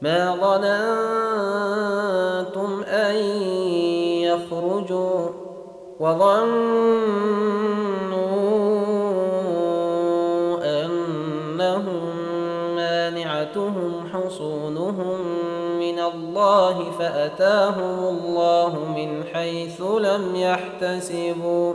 ما ظننتم أن يخرجوا وظنوا أنهم مانعتهم حصونهم من الله فأتاهم الله من حيث لم يحتسبوا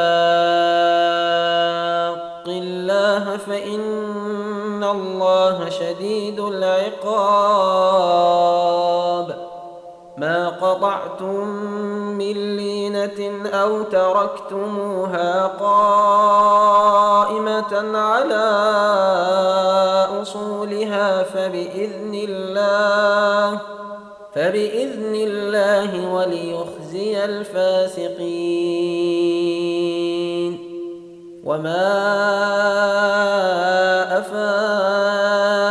شديد العقاب. ما قطعتم من لينة أو تركتموها قائمة على أصولها فبإذن الله فبإذن الله وليخزي الفاسقين. وما أفاء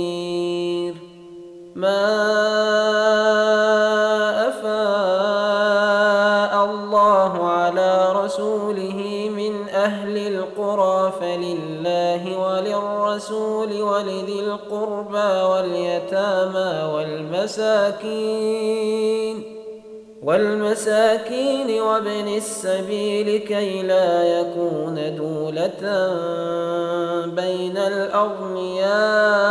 ما أفاء الله على رسوله من أهل القرى فلله وللرسول ولذي القربى واليتامى والمساكين والمساكين وابن السبيل كي لا يكون دولة بين الأغنياء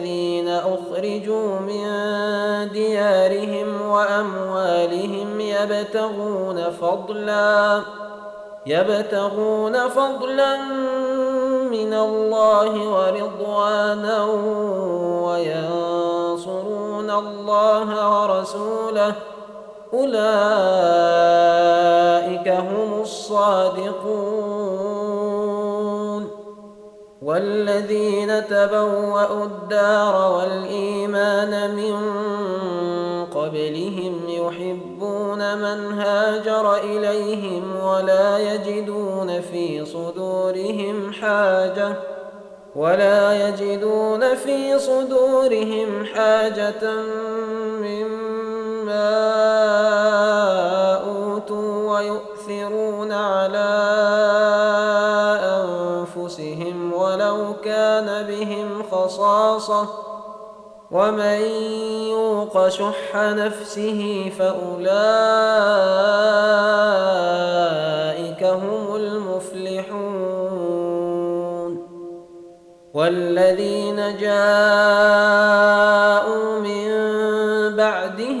يبتغون فضلا يبتغون فضلا من الله ورضوانا وينصرون الله ورسوله. أولئك هم الصادقون. والذين تبوأوا الدار والإيمان من من هاجر إليهم ولا يجدون في صدورهم حاجة ولا يجدون في صدورهم حاجة مما أوتوا ويؤثرون على أنفسهم ولو كان بهم خصاصة ومن يوق شح نفسه فأولئك هم المفلحون والذين جاءوا من بعدهم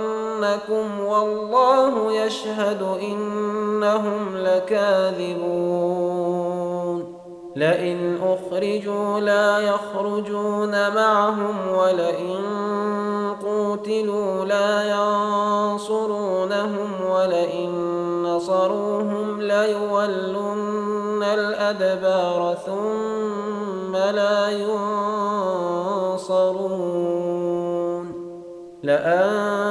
لننصرنكم والله يشهد انهم لكاذبون لئن اخرجوا لا يخرجون معهم ولئن قوتلوا لا ينصرونهم ولئن نصروهم ليولن الأدبار ثم لا ينصرون لأنتم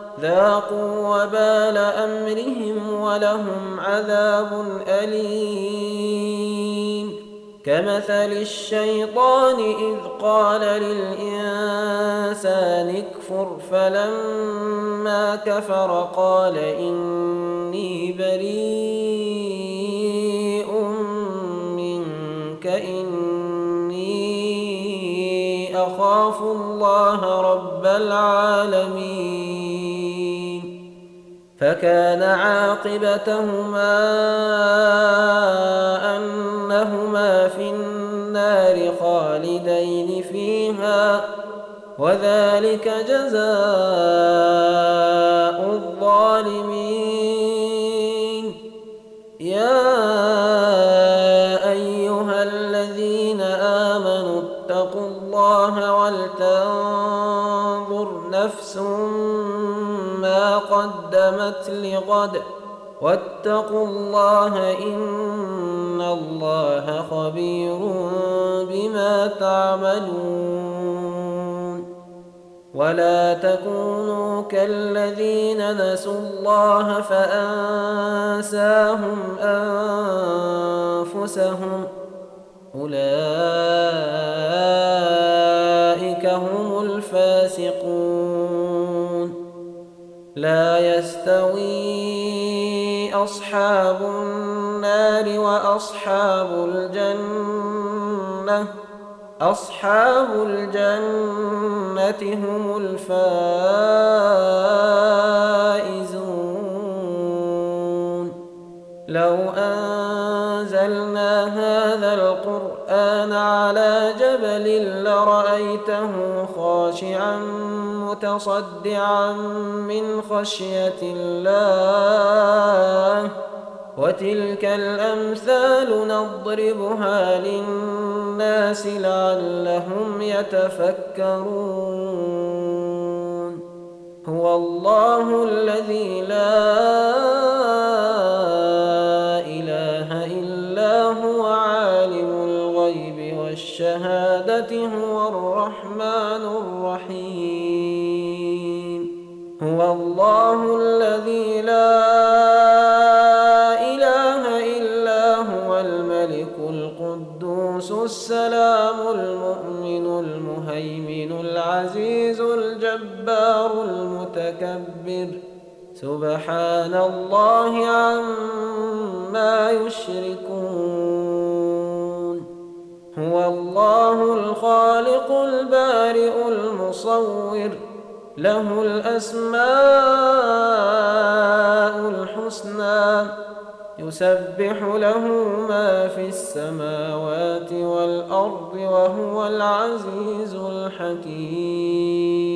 ذاقوا وبال أمرهم ولهم عذاب أليم. كمثل الشيطان إذ قال للإنسان اكفر فلما كفر قال إني بريء منك إني أخاف الله رب العالمين. فكان عاقبتهما أنهما في النار خالدين فيها وذلك جزاء الظالمين. يا أيها الذين آمنوا اتقوا الله ولتنظر نفس قدمت لغد واتقوا الله إن الله خبير بما تعملون ولا تكونوا كالذين نسوا الله فأنساهم أنفسهم أولئك هم الفاسقون لا يستوي أصحاب النار وأصحاب الجنة. أصحاب الجنة هم الفائزون. لو أنزلنا هذا القرآن على جبل لرأيته خاشعا متصدعا من خشية الله. وتلك الأمثال نضربها للناس لعلهم يتفكرون. هو الله الذي لا الذي لا إله إلا هو الملك القدوس السلام المؤمن المهيمن العزيز الجبار المتكبر. سبحان الله عما يشركون. هو الله الخالق البارئ المصور. له الأسماء الحسنى يسبح له ما في السماوات والأرض وهو العزيز الحكيم.